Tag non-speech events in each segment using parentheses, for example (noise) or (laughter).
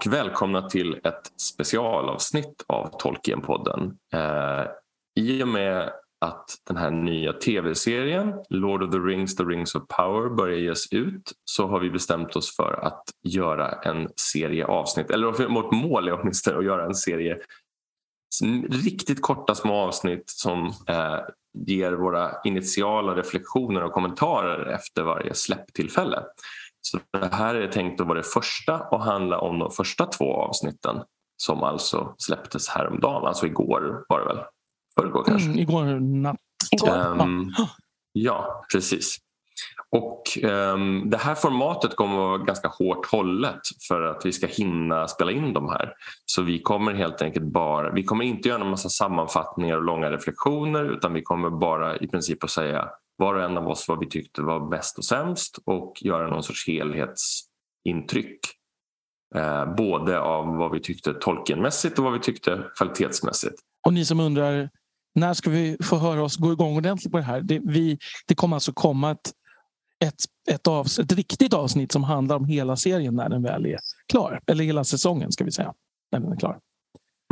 Och välkomna till ett specialavsnitt av Tolkienpodden. Eh, I och med att den här nya tv-serien Lord of the Rings, The Rings of Power börjar ges ut så har vi bestämt oss för att göra en serie avsnitt, eller vårt mål är åtminstone att göra en serie riktigt korta små avsnitt som eh, ger våra initiala reflektioner och kommentarer efter varje släpptillfälle. Så det här är tänkt att vara det första och handla om de första två avsnitten som alltså släpptes häromdagen, alltså igår var det väl? Förrgår kanske? Mm, igår natt. Um, ja, precis. Och um, Det här formatet kommer att vara ganska hårt hållet för att vi ska hinna spela in de här. Så vi kommer helt enkelt bara, vi kommer inte göra en massa sammanfattningar och långa reflektioner utan vi kommer bara i princip att säga var och en av oss vad vi tyckte var bäst och sämst och göra någon sorts helhetsintryck. Eh, både av vad vi tyckte tolkenmässigt och vad vi tyckte kvalitetsmässigt. Och ni som undrar när ska vi få höra oss gå igång ordentligt på det här? Det, vi, det kommer alltså komma ett, ett, ett, avs, ett riktigt avsnitt som handlar om hela serien när den väl är klar. Eller hela säsongen ska vi säga, när den är klar.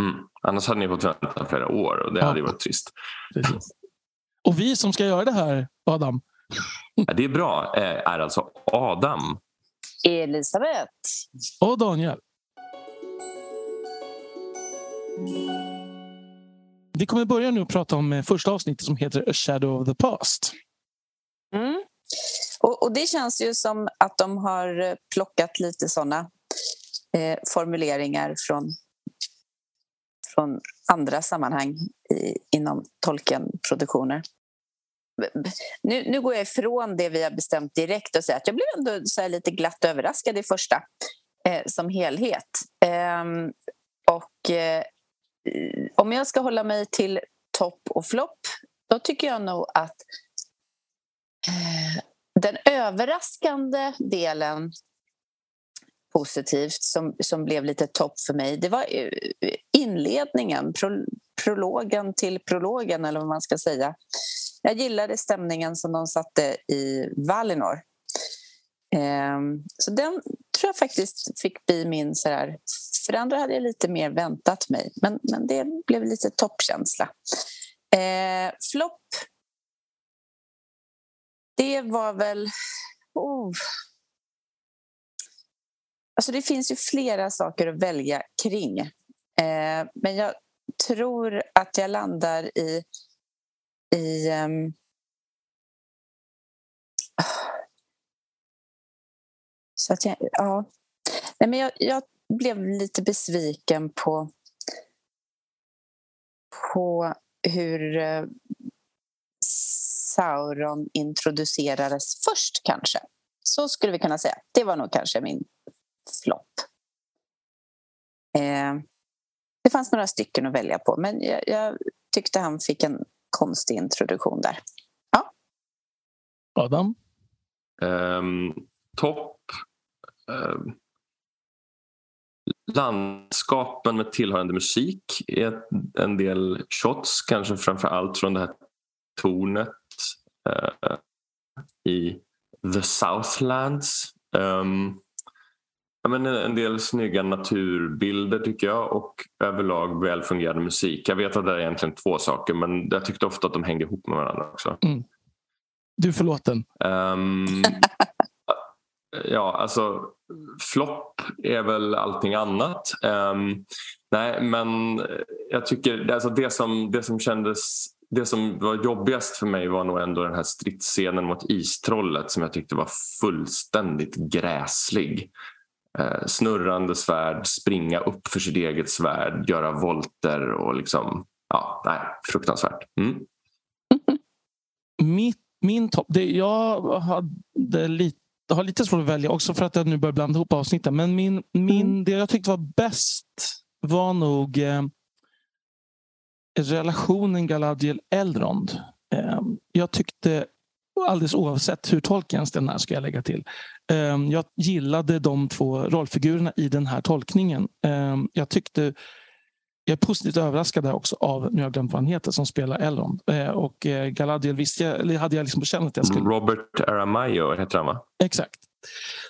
Mm. Annars hade ni fått vänta flera år och det ja. hade varit trist. Precis. Och vi som ska göra det här, Adam? Ja, det är bra, eh, är alltså Adam. Elisabeth. Och Daniel. Vi kommer börja nu att prata om eh, första avsnittet som heter A Shadow of the Past. Mm. Och, och, Det känns ju som att de har plockat lite såna eh, formuleringar från, från andra sammanhang i, inom Tolkien-produktioner. Nu, nu går jag ifrån det vi har bestämt direkt och säger att jag blev ändå så lite glatt överraskad i första eh, som helhet. Eh, och eh, om jag ska hålla mig till topp och flopp då tycker jag nog att eh, den överraskande delen positivt som, som blev lite topp för mig det var eh, inledningen, pro, prologen till prologen eller vad man ska säga. Jag gillade stämningen som de satte i Valinor. Ehm, så den tror jag faktiskt fick bli min... Så här, för det andra hade jag lite mer väntat mig, men, men det blev lite toppkänsla. Eh, Flopp, det var väl... Oh. Alltså det finns ju flera saker att välja kring. Eh, men jag tror att jag landar i... i um, (sighs) så att jag, ja. Nej, men jag, jag blev lite besviken på, på hur eh, Sauron introducerades först, kanske. Så skulle vi kunna säga. Det var nog kanske min flopp. Eh, det fanns några stycken att välja på men jag, jag tyckte han fick en konstig introduktion där. Ja. Adam? Um, topp. Um, landskapen med tillhörande musik. En del shots, kanske framför allt från det här tornet uh, i The Southlands. Um, men en del snygga naturbilder tycker jag och överlag välfungerande musik. Jag vet att det är egentligen två saker men jag tyckte ofta att de hängde ihop med varandra också. Mm. Du förlåten. Um, (laughs) ja, alltså flopp är väl allting annat. Um, nej, men jag tycker alltså det som, det som kändes det som var jobbigast för mig var nog ändå den här stridsscenen mot istrollet som jag tyckte var fullständigt gräslig. Eh, snurrande svärd, springa upp för sitt eget svärd, göra volter och liksom... Ja, nej, fruktansvärt. Mm. (laughs) Mitt, min topp... Jag hade lite, har lite svårt att välja också för att jag nu börjar blanda ihop avsnitten. Men min, min, mm. det jag tyckte var bäst var nog eh, relationen Galadriel-Elrond. Eh, jag tyckte alldeles oavsett hur Tolkiens den här ska jag lägga till. Ehm, jag gillade de två rollfigurerna i den här tolkningen. Ehm, jag tyckte jag är positivt överraskad också av, nu har jag glömt vad han heter, som spelar Elrond. Eh, och eh, Galadriel visste jag, hade jag liksom på känn att jag skulle... Robert Aramayo heter han va? Exakt.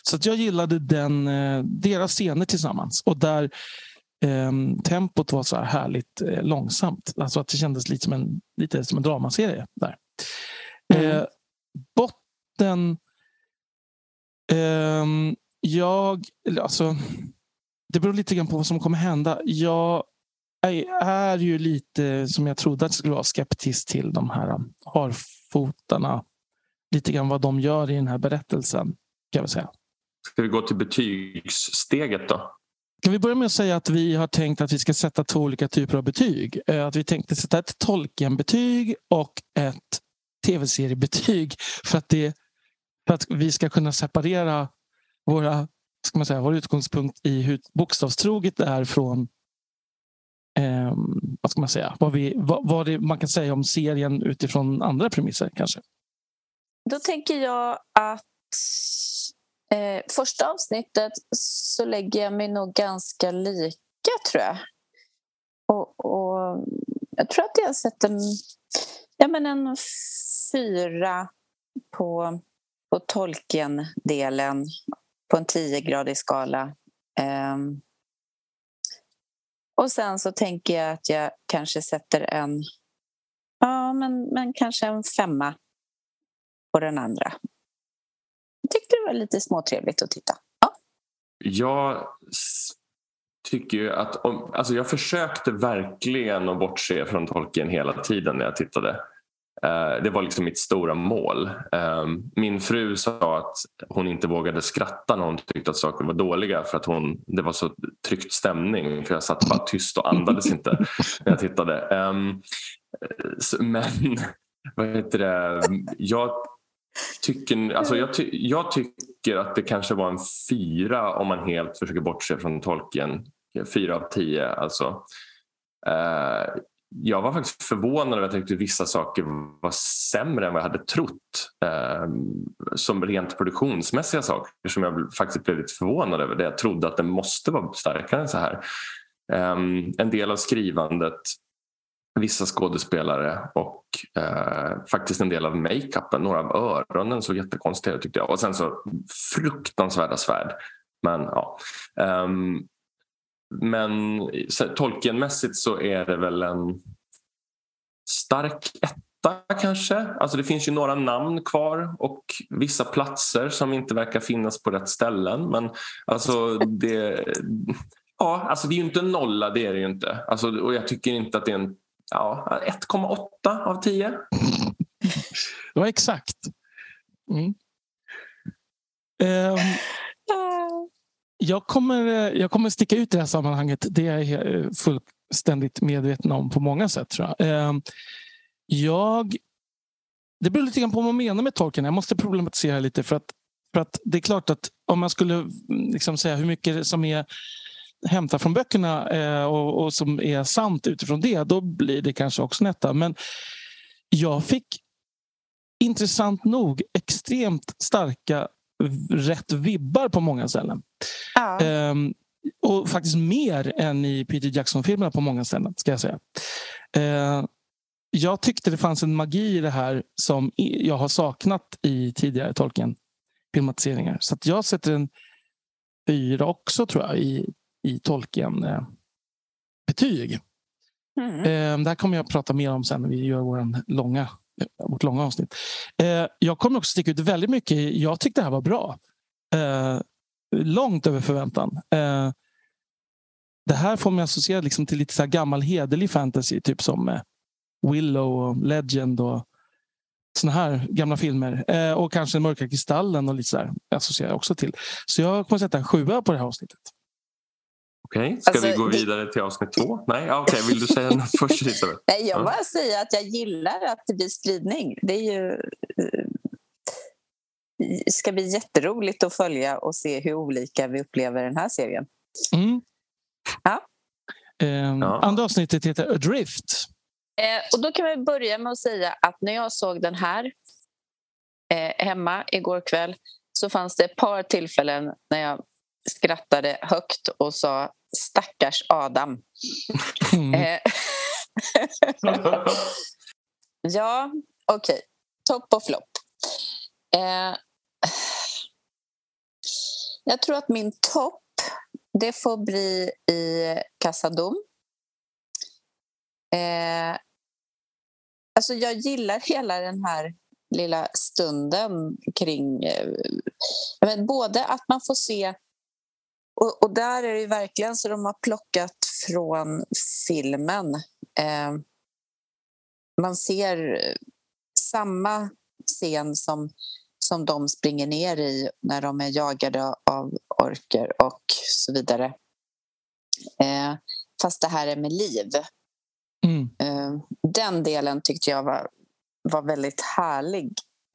Så att jag gillade den, eh, deras scener tillsammans. Och där eh, tempot var så här härligt eh, långsamt. Alltså att det kändes lite som en, lite som en dramaserie. där. Eh, botten... Ehm, jag... Alltså, det beror lite grann på vad som kommer hända. Jag är ju lite, som jag trodde att det skulle vara, skeptisk till de här harfotarna. Lite grann vad de gör i den här berättelsen. Kan jag säga. Ska vi gå till betygssteget då? Kan vi börja med att säga att vi har tänkt att vi ska sätta två olika typer av betyg. Eh, att vi tänkte sätta ett Tolkien-betyg och ett tv-seriebetyg för att, det, för att vi ska kunna separera våra, ska man säga, vår utgångspunkt i hur bokstavstroget det är från eh, vad ska man säga, vad, vi, vad, vad det, man kan säga om serien utifrån andra premisser kanske. Då tänker jag att eh, första avsnittet så lägger jag mig nog ganska lika tror jag. Och, och jag tror att jag sätter en, ja, men en fyra på, på Tolkien-delen på en tiogradig skala. Um, och sen så tänker jag att jag kanske sätter en, ja men, men kanske en femma på den andra. Jag tyckte det var lite småtrevligt att titta. Ja. Jag tycker ju att, om, alltså jag försökte verkligen att bortse från tolken hela tiden när jag tittade. Eh, det var liksom mitt stora mål. Ehm, min fru sa att hon inte vågade skratta när hon tyckte att saker var dåliga för att hon, det var så tryckt stämning. För jag satt bara tyst och andades (laughs) inte när jag tittade. Ehm, men (laughs) vad heter det? Jag tycker, alltså jag, ty, jag tycker att det kanske var en fyra om man helt försöker bortse från tolken. Fyra av tio alltså. Jag var faktiskt förvånad över att jag tyckte vissa saker var sämre än vad jag hade trott. Eh, som rent produktionsmässiga saker som jag faktiskt blev lite förvånad över. Det jag trodde att den måste vara starkare än så här. Eh, en del av skrivandet, vissa skådespelare och eh, faktiskt en del av makeupen. Några av öronen såg jättekonstiga ut tyckte jag. Och sen så fruktansvärda svärd. Men ja. Um, men Tolkienmässigt så är det väl en stark etta kanske. Alltså det finns ju några namn kvar och vissa platser som inte verkar finnas på rätt ställen. Men alltså det, ja, alltså det är ju inte en nolla, det är det ju inte. Alltså, och jag tycker inte att det är en ja, 1,8 av 10. (laughs) Ja, exakt. Mm. Um, jag kommer, eh, jag kommer sticka ut i det här sammanhanget. Det är jag eh, fullständigt medveten om på många sätt. Tror jag. Ehm, jag det beror lite grann på vad man menar med tolken. Jag måste problematisera lite. för att, för att Det är klart att om man skulle mm, liksom säga hur mycket som är hämtat från böckerna eh, och, och, som är sant utifrån det, då blir det kanske också netta. Men jag fick intressant nog extremt starka rätt vibbar på många ställen. Ja. Um, och faktiskt mer än i Peter Jackson-filmerna på många ställen. ska jag säga. Uh, jag tyckte det fanns en magi i det här som jag har saknat i tidigare Tolkien-filmatiseringar. Så jag sätter en fyra också tror jag i, i Tolkien-betyg. Mm. Uh, det här kommer jag att prata mer om sen när vi gör vår långa vårt långa avsnitt. Eh, jag kommer också sticka ut väldigt mycket. Jag tyckte det här var bra. Eh, långt över förväntan. Eh, det här får mig associera liksom till lite så gammal hederlig fantasy. Typ som eh, Willow och Legend och såna här gamla filmer. Eh, och kanske Mörka Kristallen och lite så där associerar jag också till. Så jag kommer sätta en sjua på det här avsnittet. Okej, okay. ska alltså, vi gå vidare till avsnitt två? Nej, okej. Okay. Vill du (laughs) säga något först, Elisabeth? Nej, jag bara säger att jag gillar att det blir spridning. Det är ju eh, ska bli jätteroligt att följa och se hur olika vi upplever den här serien. Mm. Ja. Um, ja. Andra avsnittet heter Adrift. Eh, och då kan vi börja med att säga att när jag såg den här eh, hemma igår kväll så fanns det ett par tillfällen när jag skrattade högt och sa stackars Adam. Mm. Eh, (laughs) ja, okej. Okay. Topp och flopp. Eh, jag tror att min topp det får bli i Casadom. Eh, alltså jag gillar hela den här lilla stunden kring... Eh, både att man får se... Och, och, där är det verkligen så de har plockat från filmen. Eh, man ser samma scen som, som de springer ner i när de är jagade av orker och så vidare. Eh, fast det här är med liv. Mm. Eh, den delen tyckte jag var, var väldigt härlig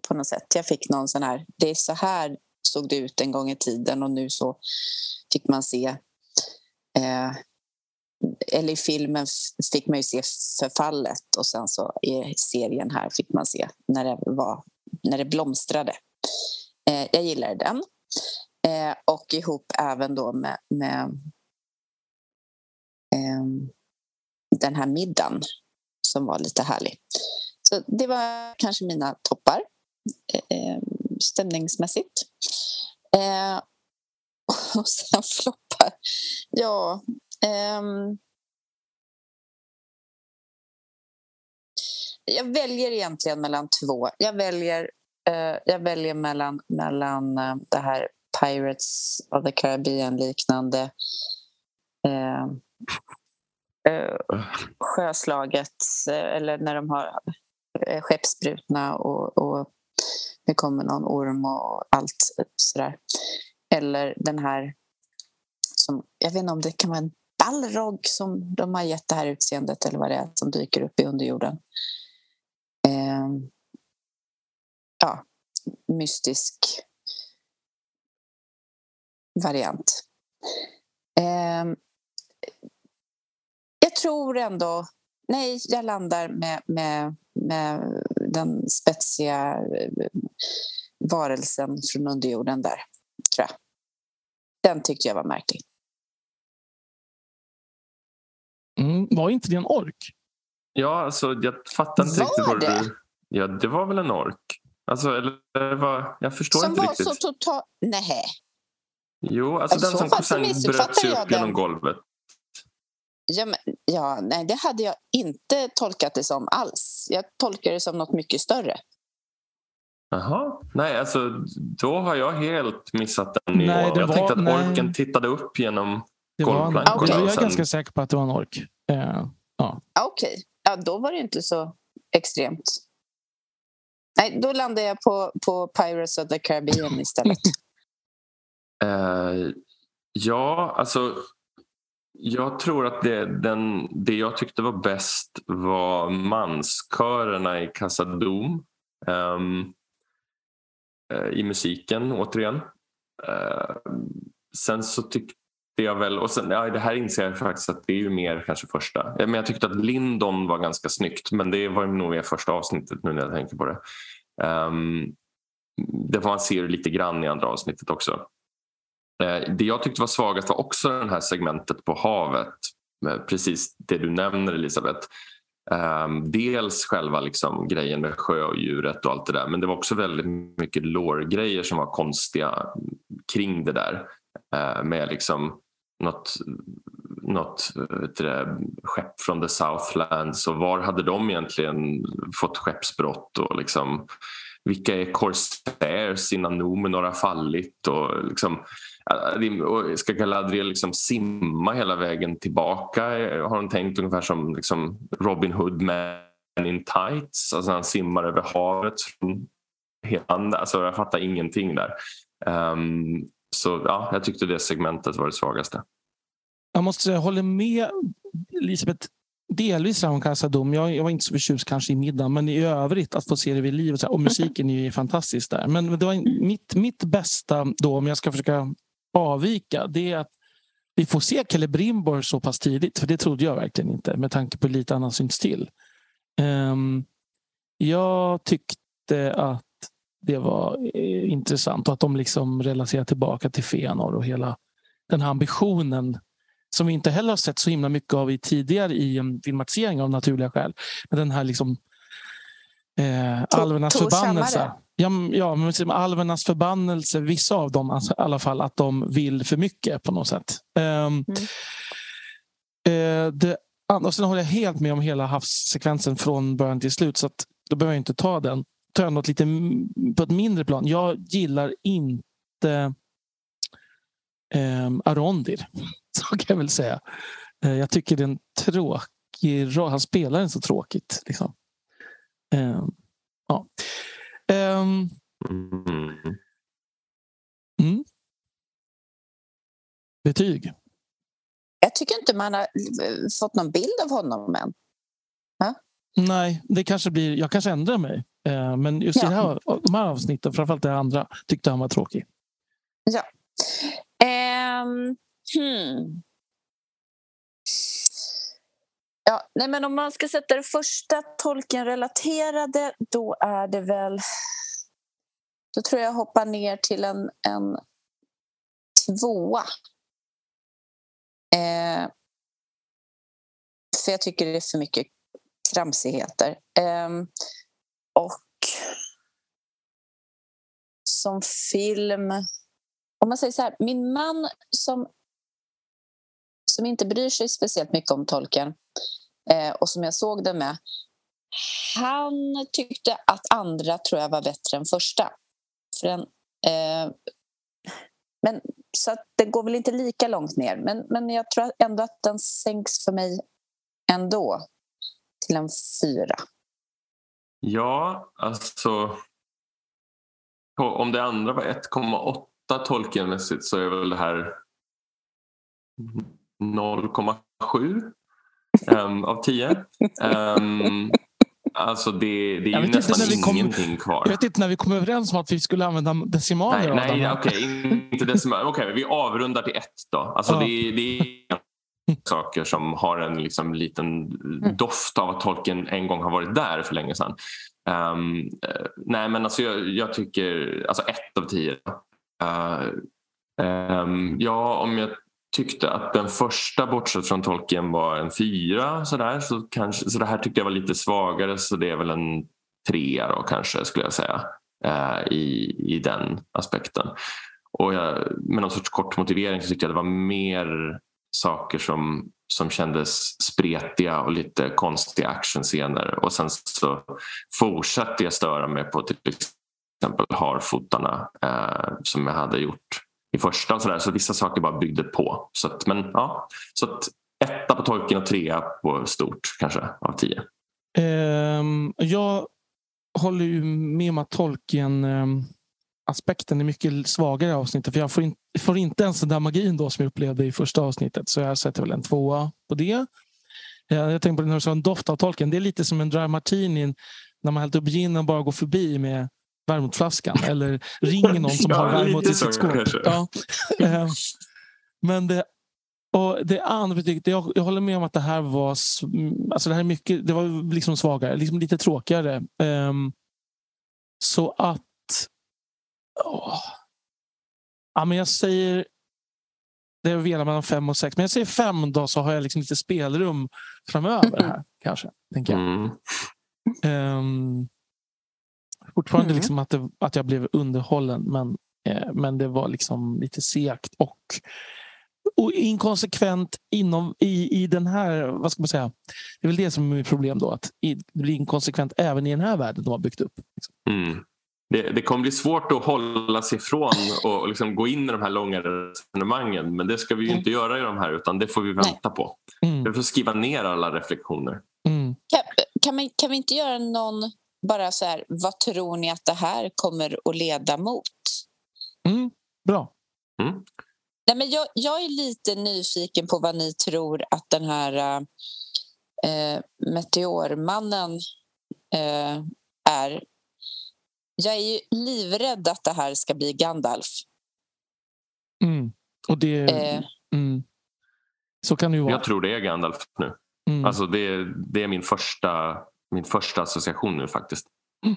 på något sätt. Jag fick någon sån här, det är så här såg det ut en gång i tiden och nu så fick man se eh, eller i filmen fick man ju se förfallet och sen så i serien här fick man se när det, var, när det blomstrade. Eh, jag gillade den. Eh, och ihop även då med, med eh, den här middagen som var lite härlig. Så det var kanske mina toppar eh, eh stämningsmässigt. Eh, (laughs) och sen floppar. Ja, Um, jag väljer egentligen mellan två. Jag väljer, uh, jag väljer mellan, mellan uh, det här Pirates of the Caribbean-liknande uh, sjöslaget eller när de har skeppsbrutna och, och det kommer någon orm och allt sådär. Eller den här som, jag vet inte om det kan vara en Balrog som de har gett det här utseendet eller vad det är som dyker upp i underjorden. Eh, ja, mystisk variant. Eh, jag tror ändå... Nej, jag landar med, med, med den spetsiga eh, varelsen från underjorden där, tror jag. Den tyckte jag var märklig. Mm, var inte det en ork? Ja, alltså jag fattar inte var riktigt vad det? du... Ja, det var väl en ork. Alltså, eller vad... Jag förstår som inte var riktigt. Så total... Nej. Jo, alltså den som sen bröt sig upp genom golvet. Ja, men, ja, nej, det hade jag inte tolkat det som alls. Jag tolkar det som något mycket större. Jaha, nej alltså då har jag helt missat den nivån. Nej, jag var, tänkte att nej. orken tittade upp genom det golvplankorna. Okay. Jag är sen... ganska säker på att det var en ork. Uh, ja. Okej, okay. ja, då var det inte så extremt. Nej, då landar jag på, på Pirates of the Caribbean istället. uh, (laughs) ja, alltså jag tror att det, den, det jag tyckte var bäst var manskörerna i Casa Um, I musiken återigen. Uh, sen så tyckte jag väl, och sen, ja, det här inser jag faktiskt att det är ju mer kanske första. Men jag tyckte att Lindon var ganska snyggt men det var nog mer första avsnittet nu när jag tänker på det. Um, det får man se lite grann i andra avsnittet också. Eh, det jag tyckte var svagast var också det här segmentet på havet. Precis det du nämner Elisabeth. Ehm, dels själva liksom, grejen med sjödjuret och allt det där men det var också väldigt mycket lårgrejer som var konstiga kring det där. Eh, med liksom något, något det, skepp från the Southlands och var hade de egentligen fått skeppsbrott och liksom, vilka är Corsairs innan Numenor har fallit och liksom, och ska Galadriel liksom simma hela vägen tillbaka har hon tänkt ungefär som liksom Robin Hood Man in tights, alltså han simmar över havet hela, alltså jag fattar ingenting där. Um, så ja, jag tyckte det segmentet var det svagaste. Jag måste säga, jag håller med Elisabeth delvis om Casa Dom. Jag, jag var inte så förtjust kanske i middagen, men i övrigt att få se det vid liv och, och (laughs) musiken är ju fantastisk där. Men det var mitt, mitt bästa då, om jag ska försöka avvika, det är att vi får se Celebrimbor så pass tidigt, för det trodde jag verkligen inte med tanke på lite annat syns till. Um, jag tyckte att det var eh, intressant och att de liksom relaterar tillbaka till Fëanor och hela den här ambitionen som vi inte heller har sett så himla mycket av i tidigare i en filmatisering av naturliga skäl. Men den här liksom eh, alvernas förbannelse. Ja, ja men liksom alvernas förbannelse, vissa av dem alltså, i alla fall, att de vill för mycket på något sätt. Um, mm. uh, det, och sen håller jag helt med om hela havssekvensen från början till slut. Så att, då behöver jag inte ta den. Tar jag något lite på ett mindre plan. Jag gillar inte um, Arondir. (laughs) Så kan jag väl säga. Uh, jag tycker det är en tråkig. Han spelar den så tråkigt. Liksom. Um, ja. Um, mm. Betyg? Jag tycker inte man har eh, fått någon bild av honom än. Ha? Nej, det kanske blir, jag kanske ändrar mig. Uh, men just ja. i här, de här avsnitten, framförallt det andra, tyckte han var tråkig. Ja. Um, hmm. Ja, nej men om man ska sätta det första Tolkien-relaterade då är det väl... Då tror jag hoppar ner till en, en tvåa. Eh, för jag tycker det är för mycket tramsigheter. Eh, och som film... Om man säger så här, min man som, som inte bryr sig speciellt mycket om tolken eh, och som jag såg det med han tyckte att andra tror jag var bättre än första. För den, eh, men, så att det går väl inte lika långt ner. Men, men jag tror ändå att den sänks för mig ändå till en fyra. Ja, alltså... Om det andra var 1,8 Tolkienmässigt så är väl det här 0,7 um, av 10. Um, Alltså det, det är ju nästan kom, ingenting kvar. Jag vet inte när vi kom överens om att vi skulle använda decimaler. Nej, nej okej, okay, inte decimaler. Okej, okay, vi avrundar till ett då. Alltså ja. det, det är saker som har en liksom liten mm. doft av att tolken en gång har varit där för länge sedan. Um, nej men alltså jag, jag, tycker, alltså ett av tio. Uh, um, ja, om jag tyckte att den första bortsett från tolken var en fyra sådär, så, kanske, så det här tyckte jag var lite svagare så det är väl en trea då kanske skulle jag säga eh, i, i den aspekten. Och jag, med någon sorts kort motivering så tyckte jag det var mer saker som, som kändes spretiga och lite konstiga actionscener. Och sen så fortsatte jag störa mig på till exempel harfotarna eh, som jag hade gjort i första. Och så, där. så vissa saker bara byggde på. Så att, men, ja, så att etta på Tolkien och trea på stort kanske av tio. Um, jag håller ju med om att Tolkien um ehm, aspekten är mycket svagare i avsnittet. För jag får, in, får inte ens den där magin då som jag upplevde i första avsnittet. Så jag sätter väl en tvåa på det. Eh, jag tänkte på det när du sa en doft av tolken. Det är lite som en dry martini när man hällt upp gin och bara går förbi med vermouthflaskan. Eller ringer någon som ja, har vermouth i sitt skåp. Ja. Eh, men det, och det andra betyget, jag, jag håller med om att det här var, alltså det här är mycket, det var liksom svagare, liksom lite tråkigare. Um, så att Oh. Ja, men jag säger... Det är velar mellan fem och sex. Men jag säger fem då så har jag liksom lite spelrum framöver här kanske. Tänker jag. Mm. Um, fortfarande mm. liksom att, det, att jag blev underhållen men, eh, men det var liksom lite segt och, och inkonsekvent inom, i, i den här... Vad ska man säga? Det är väl det som är mitt problem då. Att det blir inkonsekvent även i den här världen de har byggt upp. Liksom. Mm det, det kommer bli svårt att hålla sig ifrån och liksom gå in i de här långa resonemangen. Men det ska vi ju inte göra i de här utan det får vi vänta Nej. på. Mm. Vi får skriva ner alla reflektioner. Mm. Kan, kan, man, kan vi inte göra någon bara så här, vad tror ni att det här kommer att leda mot? Mm. Bra. Mm. Nej, men jag, jag är lite nyfiken på vad ni tror att den här äh, Meteormannen äh, är jag är ju livrädd att det här ska bli Gandalf. Mm. Och det, eh. mm. Så kan det ju vara. Jag tror det är Gandalf nu. Mm. Alltså det, det är min första, min första association nu faktiskt. Mm.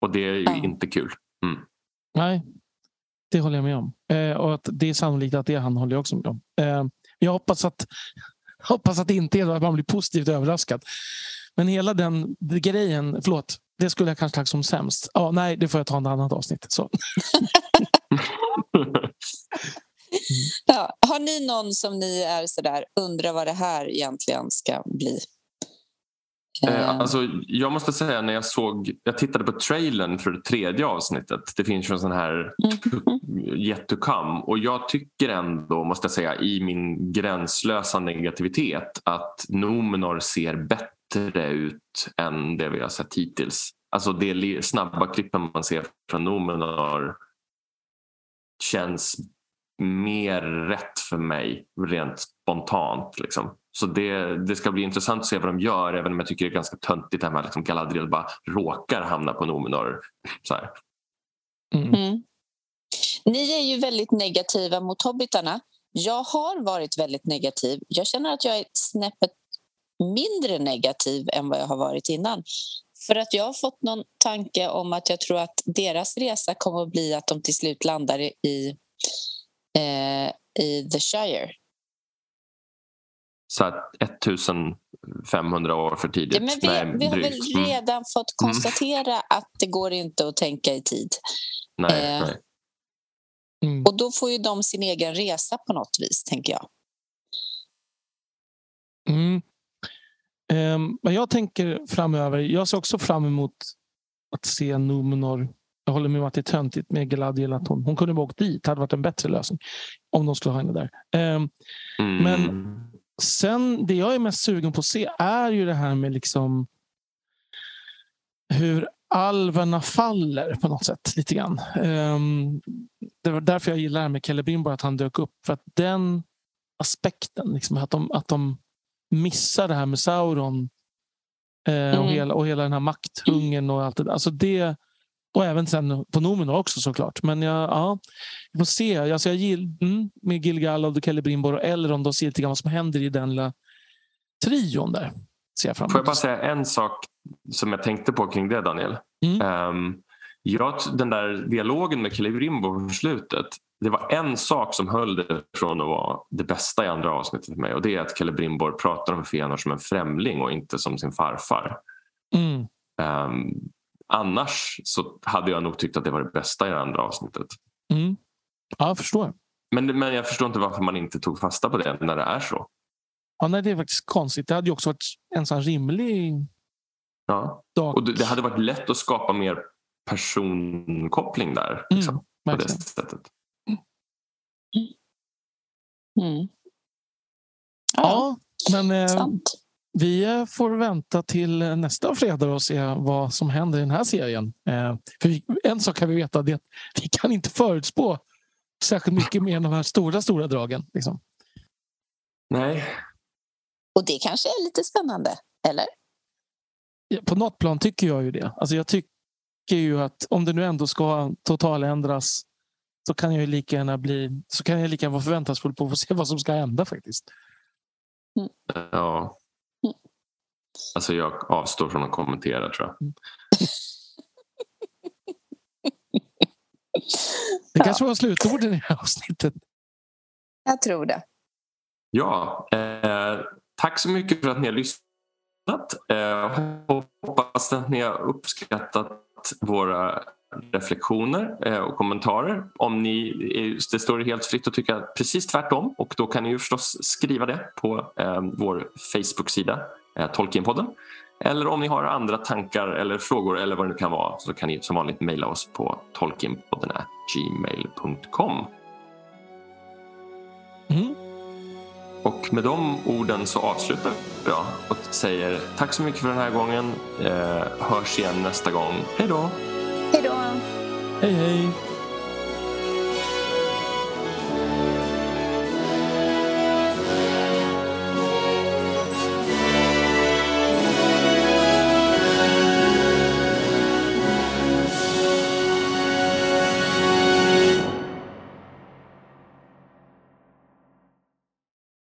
Och det är ju ja. inte kul. Mm. Nej, det håller jag med om. Eh, och att det är sannolikt att det är han håller jag också med om. Eh, jag hoppas att, (laughs) hoppas att det inte är att man blir positivt överraskad. Men hela den grejen, förlåt, det skulle jag kanske tagit som sämst. Ja, nej, det får jag ta ett annat avsnitt. Så. (laughs) (laughs) ja, har ni någon som ni är sådär, undrar vad det här egentligen ska bli? Eh, alltså, jag måste säga när jag såg, jag tittade på trailern för det tredje avsnittet. Det finns ju en sån här yet to come och jag tycker ändå, måste jag säga, i min gränslösa negativitet att Nomenor ser bättre ut än det vi har sett hittills. Alltså det snabba klippen man ser från Nomenor känns mer rätt för mig rent spontant. Liksom. Så det, det ska bli intressant att se vad de gör även om jag tycker det är ganska töntigt att liksom Galadriel bara råkar hamna på Nomenor. Så mm. Mm. Ni är ju väldigt negativa mot hobbitarna. Jag har varit väldigt negativ. Jag känner att jag är snäppet mindre negativ än vad jag har varit innan. För att jag har fått någon tanke om att jag tror att deras resa kommer att bli att de till slut landar i, eh, i The Shire så att 1500 år för tidigt. Ja, men vi, Nej, vi har väl mm. redan mm. fått konstatera mm. att det går inte att tänka i tid. Nej, eh, nej. Mm. Och då får ju de sin egen resa på något vis, tänker jag. Mm. Um, men jag tänker framöver, jag ser också fram emot att se Numenor. Jag håller med om att det är töntigt med Galadriel att hon, hon kunde ha åkt dit. Det hade varit en bättre lösning om de skulle ha henne där. Um, men Sen det jag är mest sugen på att se är ju det här med liksom hur alverna faller på något sätt lite grann. Um, det var därför jag gillar det här med Celebrimbor, att han dök upp. För att den aspekten, liksom, att, de, att de missar det här med Sauron eh, mm. och, hela, och hela den här makthungern och allt det där. Alltså det, och även sen på Numenor också såklart. Men jag, ja, vi får se. Alltså jag gill, mm, med Celebrimbor och Elrond och se lite grann vad som händer i den lilla trion där. Ser jag fram Får jag bara säga en sak som jag tänkte på kring det Daniel? Mm. Um, jag, den där dialogen med Celebrimbor på slutet. Det var en sak som höll det från att vara det bästa i andra avsnittet för mig och det är att Celebrimbor pratar om Fëanor som en främling och inte som sin farfar. Mm. Um, annars så hade jag nog tyckt att det var det bästa i det andra avsnittet. Mm. Ja, jag förstår. Men, men jag förstår inte varför man inte tog fasta på det när det är så. Ja, nej, det är faktiskt konstigt. Det hade ju också varit en sån rimlig ja. dag. Och det hade varit lätt att skapa mer personkoppling där. Mm, liksom, mm, på det sättet. Mm. Ja, ja, men eh, vi får vänta till nästa fredag och se vad som händer i den här serien. Eh, för en sak kan vi veta, det är att vi kan inte förutspå särskilt mycket mer än de här stora, stora dragen. Liksom. Nej. Och det kanske är lite spännande, eller? På något plan tycker jag ju det. Alltså jag tycker ju att om det nu ändå ska totaländras så kan jag ju lika gärna bli så kan jag lika gärna vara förväntansfull på att få se vad som ska hända faktiskt. Mm. Ja. Alltså jag avstår från att kommentera tror jag. (laughs) Det kanske var slutorden i det här avsnittet. Jag tror det. Ja, eh, tack så mycket för att ni har lyssnat. Eh, hoppas att ni har uppskattat våra reflektioner eh, och kommentarer. Om ni, det står helt fritt att tycka precis tvärtom och då kan ni ju förstås skriva det på eh, vår Facebook-sida eh, Tolkienpodden. Eller om ni har andra tankar eller frågor eller vad det nu kan vara så kan ni som vanligt mejla oss på tolkienpodden gmail.com. Mm. Och med de orden så avslutar jag och säger tack så mycket för den här gången. Eh, hörs igen nästa gång. Hej då! Hej då! Hej hej!